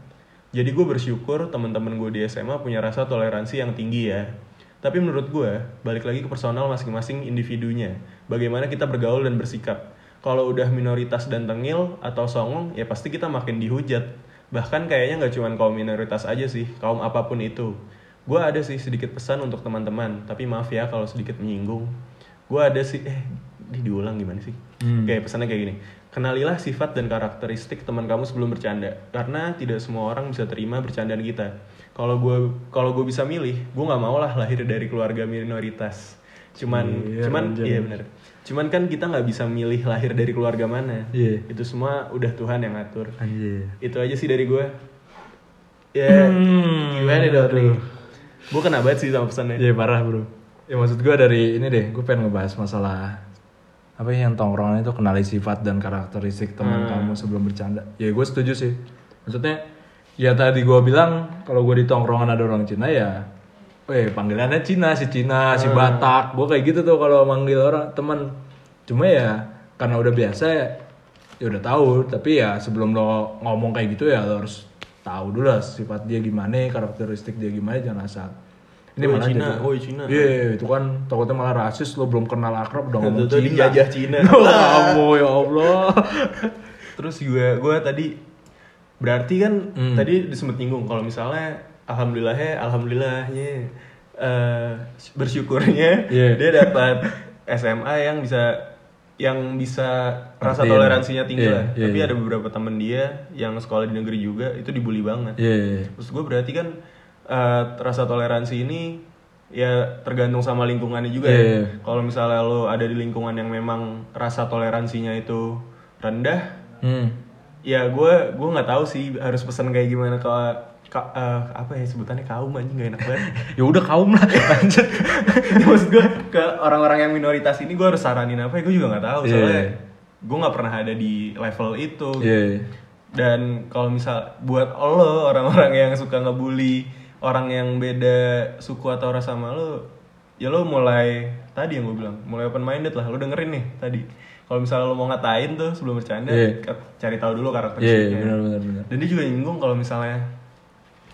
Jadi gue bersyukur teman-teman gue di SMA punya rasa toleransi yang tinggi ya. Tapi menurut gue, balik lagi ke personal masing-masing individunya. Bagaimana kita bergaul dan bersikap. Kalau udah minoritas dan tengil atau songong, ya pasti kita makin dihujat. Bahkan kayaknya nggak cuma kaum minoritas aja sih, kaum apa pun itu. Gue ada sih sedikit pesan untuk teman-teman, tapi maaf ya kalau sedikit menyinggung. Gue ada sih, eh, di diulang gimana sih? Hmm. Kayak pesannya kayak gini. Kenalilah sifat dan karakteristik teman kamu sebelum bercanda, karena tidak semua orang bisa terima bercandaan kita. Kalau gue kalau gue bisa milih, gue nggak mau lah lahir dari keluarga minoritas. Cuman, Iya, cuman, iya bener. Cuman kan kita nggak bisa milih lahir dari keluarga mana. Iya. Itu semua udah Tuhan yang ngatur. Anjir. Itu aja sih dari gue. Ya, Hmm, gimana dong nih? Gue kena banget sih sama pesannya. Iya parah bro. Ya maksud gue dari ini deh, gue pengen ngebahas masalah apa ya, yang tongkrongan itu kenali sifat dan karakteristik teman Hmm. kamu sebelum bercanda. Ya gue setuju sih. Maksudnya ya tadi gue bilang kalau gue di tongkrongan ada orang Cina ya, Weh panggilannya Cina si Cina si Hmm. Batak. Gue kayak gitu tuh kalau manggil orang teman. cuma ya karena udah biasa ya ya udah tahu tapi ya sebelum lo ngomong kayak gitu ya lo harus tahu dulu lah sifat dia gimana karakteristik dia gimana jangan asal ini malah Cina, woi, Cina. iya itu kan takutnya malah rasis lo belum kenal akrab udah ngomong Itu Cina dijajah Cina. Kamu ya Allah Terus gue gue tadi berarti kan Hmm. tadi disebut nyinggung kalau misalnya alhamdulillahnya alhamdulillahnya eh, bersyukurnya Iya. dia dapat SMA yang bisa yang bisa rasa toleransinya tinggi Iya, lah. iya, Tapi iya. ada beberapa temen dia yang sekolah di negeri juga itu dibully banget. iya Terus gue berarti kan eh, rasa toleransi ini ya tergantung sama lingkungannya juga Iya, ya. iya. Kalau misalnya lo ada di lingkungan yang memang rasa toleransinya itu rendah, hmm. ya gue gue nggak tahu sih harus pesan kayak gimana ke ka- eh, apa ya sebutannya kaum anjing gak enak banget. ya udah kaum lah lanjut Maksud gue ke orang-orang yang minoritas ini gue harus saranin apa ya gue juga nggak tahu Iya. soalnya gue nggak pernah ada di level itu. iya Dan kalau misal buat lo orang-orang yang suka ngebully orang yang beda suku atau ras sama lo, ya lo mulai tadi yang gue bilang, mulai open minded lah. Lo dengerin nih tadi. Kalau misalnya lo mau ngatain tuh sebelum bercanda, Iya. k- cari tahu dulu iya benar benar benar Dan dia juga nyinggung kalau misalnya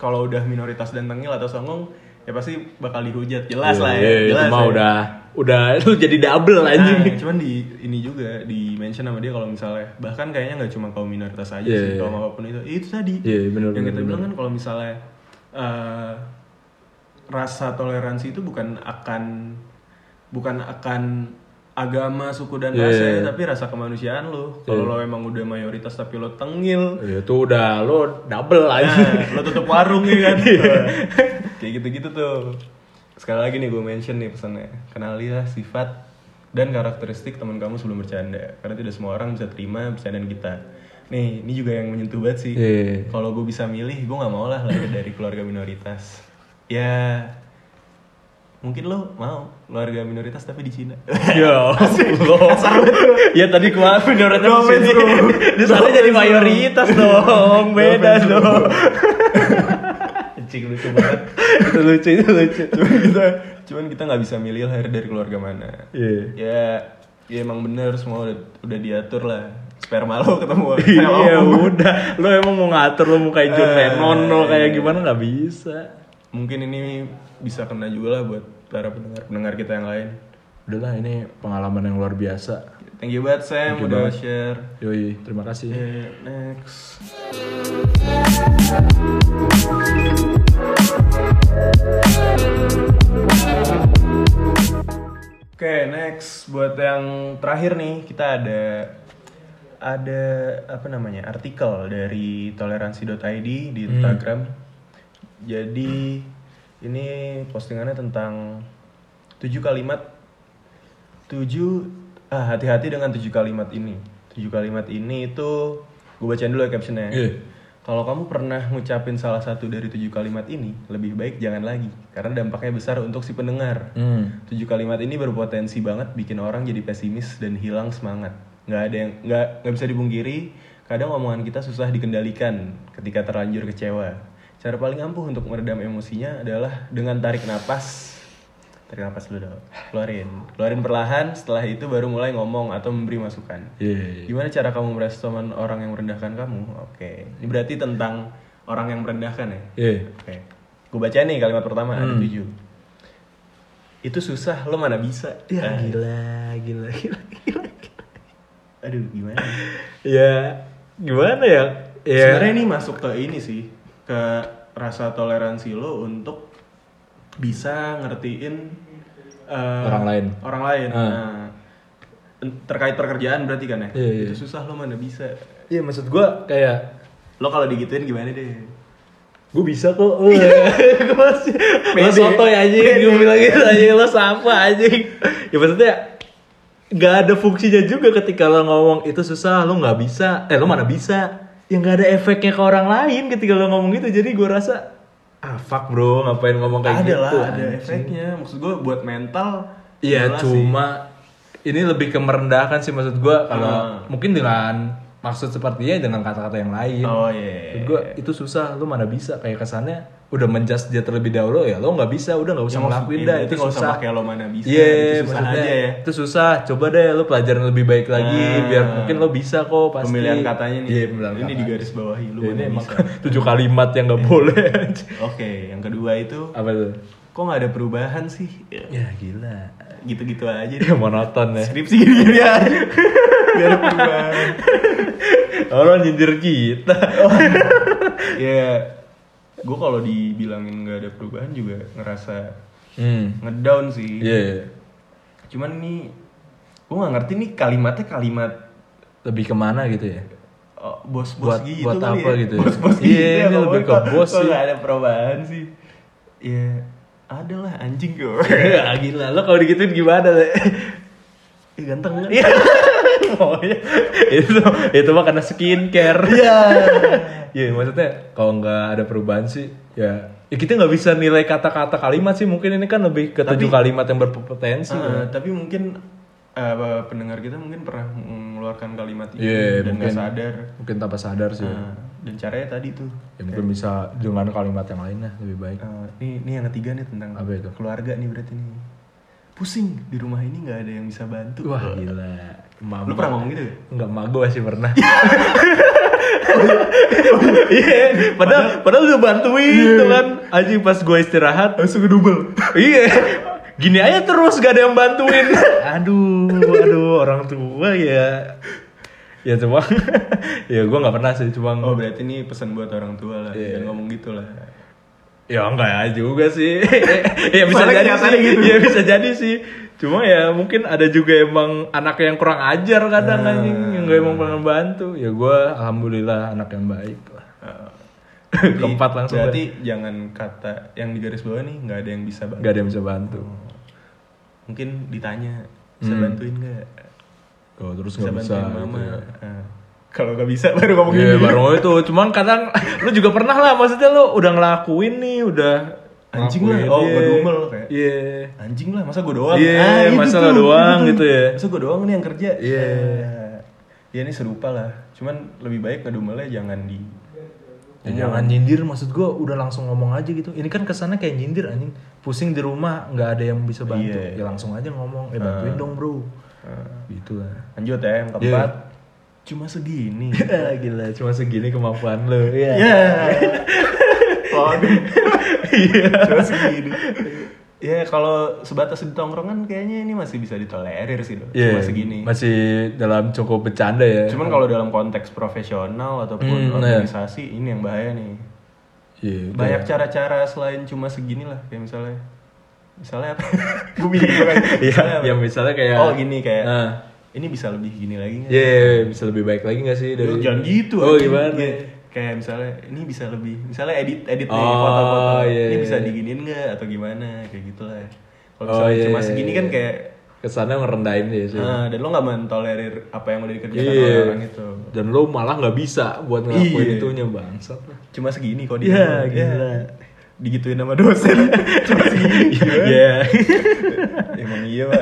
kalau udah minoritas dan tengil atau songong, ya pasti bakal dihujat. Jelas lah ya, Iya, itu jelas. mah ya. udah udah lu jadi double anjing Nah, cuman di ini juga di mention sama dia kalau misalnya bahkan kayaknya nggak cuma kaum minoritas aja Iya, sih iya. kaum apa pun itu itu tadi Iya, benar, yang benar, kita benar. bilang kan kalau misalnya eh, rasa toleransi itu bukan akan bukan akan agama suku dan Iya, ras iya, ya iya. tapi rasa kemanusiaan lo. Kalau lo emang udah mayoritas tapi lo tengil. Ya, itu udah lo double Nah, aja lo tutup warung ya kan? Iya. kayak gitu-gitu tuh. Sekali lagi nih gue mention nih pesannya. Kenalilah sifat dan karakteristik teman kamu sebelum bercanda. Karena tidak semua orang bisa terima bercandaan kita. Nih ini juga yang menyentuh banget sih. Iya. kalau gue bisa milih gue nggak mau lah lahir dari keluarga minoritas. Ya mungkin lo mau keluarga minoritas tapi di Cina. Ya ya tadi gua minoritas di sini di sana jadi mayoritas dong. Beda dong. Anjing lucu banget. Itu lucu itu lucu. Cuman kita cuman kita nggak bisa milih lahir dari keluarga mana. Iya. ya ya emang bener semua udah, udah diatur lah. Sperma lo ketemu iya udah. Lo emang mau ngatur lo mau kayak John Eh, Lennon lo kayak gimana? Nggak bisa mungkin ini bisa kena juga lah buat para pendengar pendengar kita yang lain. Udahlah ini pengalaman yang luar biasa. Thank you banget Sam Thank you udah banget. share. Yoi terima kasih. Eh, next. Oke, next. Buat yang terakhir nih kita ada ada apa namanya artikel dari toleransi.id di Instagram. Jadi ini postingannya tentang tujuh kalimat tujuh ah hati-hati dengan tujuh kalimat ini. Tujuh kalimat ini itu gue bacain dulu ya captionnya. Iya. Kalau kamu pernah ngucapin salah satu dari tujuh kalimat ini, lebih baik jangan lagi, karena dampaknya besar untuk si pendengar. hmm. Tujuh kalimat ini berpotensi banget bikin orang jadi pesimis dan hilang semangat. Nggak ada yang nggak nggak bisa dipungkiri, kadang omongan kita susah dikendalikan ketika terlanjur kecewa. Cara paling ampuh untuk meredam emosinya adalah dengan tarik napas. Tarik napas dulu dong. Keluarin. Keluarin perlahan, setelah itu baru mulai ngomong atau memberi masukan. Iya. Gimana cara kamu merespon orang yang merendahkan kamu? Oke. Ini berarti tentang orang yang merendahkan ya? Iya. Oke. Gue baca nih kalimat pertama ada Hmm. tujuh. Itu susah, lo mana bisa? Ya Ah, gila, gila, gila, gila. Aduh, gimana? Ya, gimana ya? Ya. Sebenarnya ini masuk ke ini sih, ke rasa toleransi lo untuk bisa ngertiin eh, Orang lain. Orang lain. Ah. Nah, terkait pekerjaan berarti kan ya? Iya, iya. Itu susah lo mana bisa? Iya, maksud gua kayak Lo kalau digituin gimana deh? gue bisa kok gue masih lo soto ya aja gue bilang gitu aja lo sapa aja ya maksudnya nggak ada fungsinya juga ketika lo ngomong itu susah lo nggak bisa eh lo mana bisa ya nggak ada efeknya ke orang lain ketika lo ngomong gitu jadi gue rasa ah fuck bro ngapain ngomong kayak ada gitu lah, ada anjing. efeknya. Maksud gue buat mental. Iya jelas sih. cuma ini lebih ke merendahkan sih maksud gue kalau Ah. mungkin dengan maksud sepertinya dengan kata-kata yang lain. Oh iya. Gue itu susah, lu mana bisa kayak kesannya udah menjudge dia terlebih dahulu ya lo nggak bisa udah nggak usah Ya, ngelakuin maksud- dah iya, itu usah susah pakai lo mana bisa, iya itu susah maksudnya aja ya. itu susah coba deh lo pelajaran lebih baik lagi Nah. biar mungkin lo bisa kok pasti Pemilihan katanya nih. iya pemilihan ini kata. di garis bawahi Ya, mana ini emang tujuh kalimat yang nggak boleh Oke, yang kedua itu apa tuh kok nggak ada perubahan sih? Ya, ya gila Gitu-gitu aja. deh. ya monoton ya Skripsi gini-gini aja. Gak ada perubahan. orang nyindir kita ya, gue kalau dibilangin nggak ada perubahan juga ngerasa hmm ngedown sih. iya Cuman nih, gue nggak ngerti nih kalimatnya kalimat lebih ke mana gitu ya oh, bos-bos Buat- gitu buat apa ya. gitu ya? Bos-bos Iya, gitu ya. ini kok- lebih ke bos sih. nggak ada perubahan sih. Ya, ada lah anjing gue. ya gila lo kalau digituin gimana le Ih, ganteng kan? Iya. Pokoknya itu itu mah karena skincare. Iya. Iya maksudnya kalau nggak ada perubahan sih ya, ya kita nggak bisa nilai kata-kata kalimat sih mungkin ini kan lebih ke tujuh kalimat yang berpotensi. Ah, tapi mungkin eh, pendengar kita mungkin pernah mengeluarkan kalimat itu Iya, dan nggak sadar. Mungkin tanpa sadar sih. Nah, dan caranya tadi tuh. Ya mungkin bisa dengan kalimat yang lainnya lebih baik. Eh, ini ini yang ketiga nih tentang Apa itu? keluarga nih berarti nih. Pusing di rumah ini nggak ada yang bisa bantu. Wah gila. Emak- Lu pernah ngomong gitu? gak? Enggak, emak gue masih pernah. Iya, padahal padahal udah bantuin tuh kan. Anjing pas gue istirahat Langsung double. iya. Gini aja terus gak ada yang bantuin. aduh, aduh orang tua ya. Ya cuma ya gue nggak pernah sih cuma Oh berarti ini pesan buat orang tua lah, Iya. jangan ngomong gitu lah. ya enggak juga sih. ya bisa jadi sih. gitu. Ya bisa jadi sih. Cuma ya mungkin ada juga emang anak yang kurang ajar kadang Ah. anjing yang gak emang pengen bantu. Ya gue alhamdulillah anak yang baik lah. Uh, Keempat langsung Berarti jangan kata yang di garis bawah nih nggak ada yang bisa bantu. Gak ada yang bisa bantu. Mungkin ditanya bisa Hmm. bantuin nggak? Oh, terus nggak bisa. gitu mama. ya. Nah, kalau nggak bisa baru ngomong gini. baru itu, cuman kadang lu juga pernah lah, maksudnya lu udah ngelakuin nih, udah Anjing lah, oh, iya. ngedumel kayak. Iya. Anjing lah, masa gue doang? Iya, itu masa lo doang gitu ya. Masa gue doang nih yang kerja? Iya. Eh, Ya ini serupa lah. Cuman lebih baik ngedumelnya jangan di Ya, jangan nyindir, maksud gua udah langsung ngomong aja gitu. Ini kan kesannya kayak nyindir anjing. Pusing di rumah nggak ada yang bisa bantu. Iya. Ya langsung aja ngomong, eh bantuin dong bro. Gitu lah. lanjut ya yang keempat. Cuma segini. Gila, cuma segini kemampuan lo. Iya. Ya. Waduh. Iya. Cuma segini. Ya kalau sebatas di tongkrongan kayaknya ini masih bisa ditolerir sih dong. Iya, Cuma segini. Masih dalam cukup bercanda ya. Cuman kalau dalam konteks profesional ataupun Hmm, iya. organisasi ini yang bahaya nih. Iya, Banyak cara-cara selain cuma segini lah kayak misalnya misalnya apa? Gue bingung kan. Iya, yang misalnya kayak Oh gini kayak Nah. ini bisa lebih gini lagi nggak? Iya, bisa lebih baik lagi gak sih dari Lu jangan gitu. Oh, gimana? Kayak, kayak misalnya ini bisa lebih misalnya edit edit nih Oh, foto-foto. iya, ini iya. bisa diginin nggak atau gimana kayak gitu lah. Kalau Oh, misalnya iya, cuma iya, segini iya. kan kayak Kesannya ngerendahin dia sih. ah, dan lo nggak mentolerir apa yang udah dikerjakan Iya. oleh orang itu. Dan lo malah nggak bisa buat ngelakuin Iya. itunya bangsat. Cuma segini kok Iya, dia. gila. Digituin sama dosen. Iya. Emang iya pak.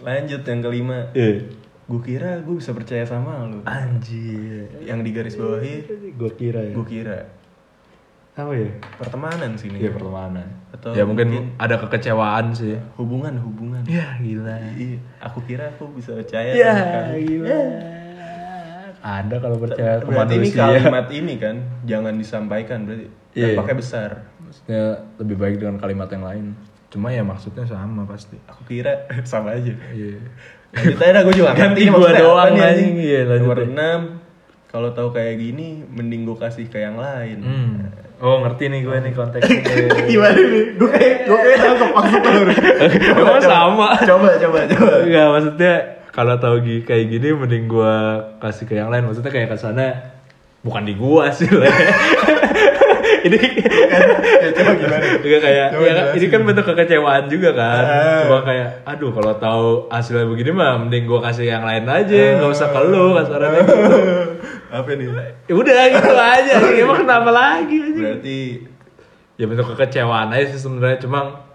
Lanjut yang kelima. Iya. Gue kira gue bisa percaya sama lu. Anjir. Yang di garis bawahi, Gue kira ya. gue kira Apa ya? pertemanan sih Iya nih. pertemanan. Atau ya mungkin, mungkin- ada kekecewaan sih. Hubungan, hubungan. Ya gila. Iya, aku kira aku bisa percaya. Ya sama kamu. gila. Ada kalau percaya Berarti ini kalimat ini kan jangan disampaikan berarti. Iya. Dan pakai besar. Maksudnya lebih baik dengan kalimat yang lain. Cuma ya maksudnya sama pasti. Aku kira sama aja. Iya. Lanjut aja gue juga Ganti maksudnya doang anjing. Iya, lanjut Nomor. 6 kalau tahu kayak gini mending gue kasih ke yang lain. Hmm. Oh ngerti nih gue nih konteksnya. Gimana nih? Gue kayak gue kayak nangkep maksud lu. Emang sama. Coba coba coba. Enggak maksudnya kalau tahu kayak gini mending gua kasih ke yang lain. Maksudnya kayak ke sana bukan di gua sih lah. ini Ya, coba gimana? Enggak kayak Coba ya kan, ini kan bentuk kekecewaan juga kan. Ah. Cuma kayak aduh kalau tahu hasilnya begini mah mending gua kasih yang lain aja, nggak usah ke lu kasarannya gitu. Apa nih? Ya udah gitu aja. Emang kenapa lagi anjing? Berarti Ya bentuk kekecewaan aja sih sebenarnya cuma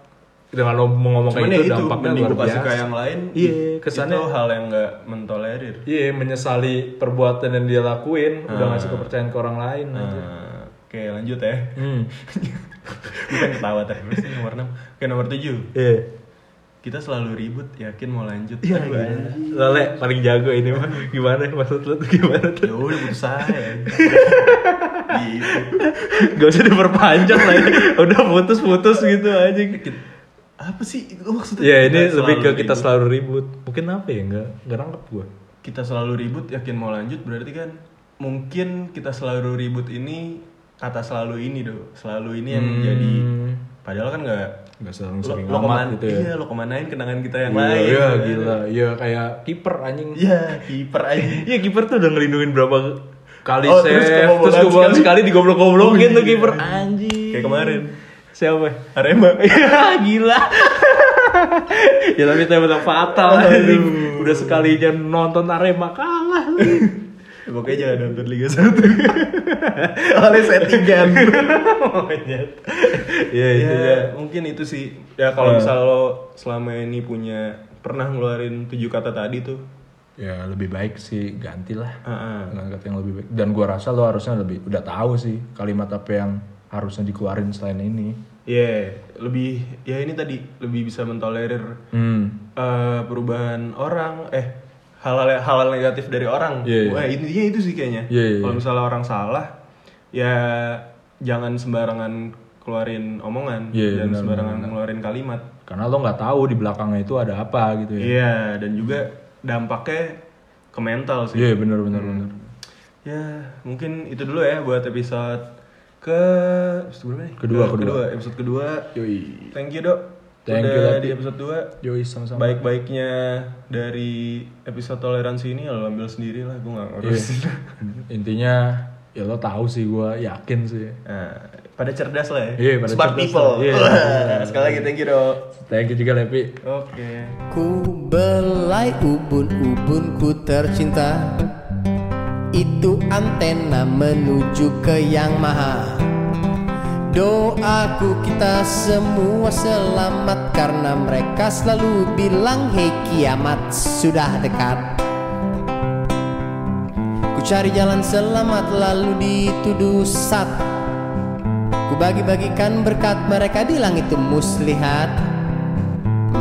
dengan lo mau ngomong Cuman kayak ya itu itu, dampaknya luar gue biasa ke yang lain. Iya, kesannya- Itu hal yang gak mentolerir. iya menyesali perbuatan yang dia lakuin udah Ah. ngasih kepercayaan ke orang lain aja. Oke lanjut ya. Hmm. Bukan ketawa terus sih nomor 6. Oke nomor 7. Iya. Kita selalu ribut, yakin mau lanjut. Iya, anjing. Lele paling jago ini mah. Gimana maksud lu tuh gimana tuh? Ya udah putus saya. gitu. Gak usah diperpanjang lah ya. Udah putus-putus gitu aja. Apa sih itu maksudnya? Ya ini Kita lebih ke kita ribut. selalu ribut. Mungkin apa ya? Enggak enggak nangkep gua. kita selalu ribut yakin mau lanjut berarti kan mungkin kita selalu ribut ini kata selalu ini do selalu ini yang Hmm. jadi padahal kan nggak Enggak sering lo, sering lo amat keman- gitu ya. iya lo kemanain kenangan kita yang Iya, lain Iya, gitu gila. Iya kayak kiper anjing. iya kiper aja Iya kiper tuh udah ngelindungin berapa kali Oh, save terus kebobolan sekali. sekali digoblok-goblokin Oh, tuh iya. kiper anjing. kayak kemarin Siapa? Arema Iya, gila. ya tapi benar fatal anjing. Udah sekalinya nonton Arema kalah. Pokoknya jangan nonton Liga 1 oleh settingan Monyet. Iya, ya, itu ya. mungkin itu sih ya kalau Eh. misal lo selama ini punya pernah ngeluarin tujuh kata tadi tuh Ya lebih baik sih gantilah ah, ah. dengan kata yang lebih baik. Dan gua rasa lo harusnya lebih udah tahu sih kalimat apa yang harusnya dikeluarin selain ini. Iya, lebih ya ini tadi lebih bisa mentolerir Hmm. eh, perubahan orang, eh hal-hal hal negatif dari orang. Iya, iya. Wah intinya itu sih kayaknya. Iya, iya, Kalau misalnya orang salah, ya jangan sembarangan keluarin omongan Iya, dan benar, sembarangan benar. ngeluarin kalimat. Karena lo nggak tahu di belakangnya itu ada apa gitu ya. Iya, dan juga dampaknya ke mental sih. Iya benar benar benar. Ya, mungkin itu dulu ya buat episode ke episode berapa nih? Kedua, Ke- kedua. episode kedua. Yoi. Thank you, Dok. Thank you, Udah Lapi. di episode 2. Yoi sama-sama. Baik-baiknya dari episode toleransi ini ya lo ambil sendiri lah, gue gak ngurus. Intinya ya lo tahu sih gua yakin sih. Nah, pada cerdas lah ya. Iya, pada Smart cerdas people. lah. Iya. Wah, Sekali lagi thank you, Dok. Thank you juga Lepi. Oke. Ku belai ubun-ubunku tercinta Itu antena menuju ke yang maha Doaku kita semua selamat Karena mereka selalu bilang Hei kiamat sudah dekat. Ku cari jalan selamat lalu dituduh sat Ku bagi-bagikan berkat mereka bilang itu muslihat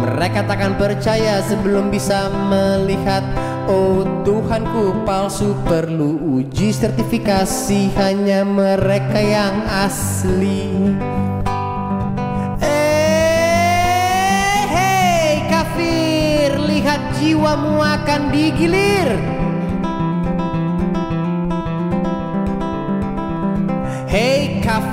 mereka takkan percaya sebelum bisa melihat. Oh Tuhanku palsu perlu uji sertifikasi. Hanya mereka yang asli. Eh, Hei kafir Lihat jiwamu akan digilir. Hei kafir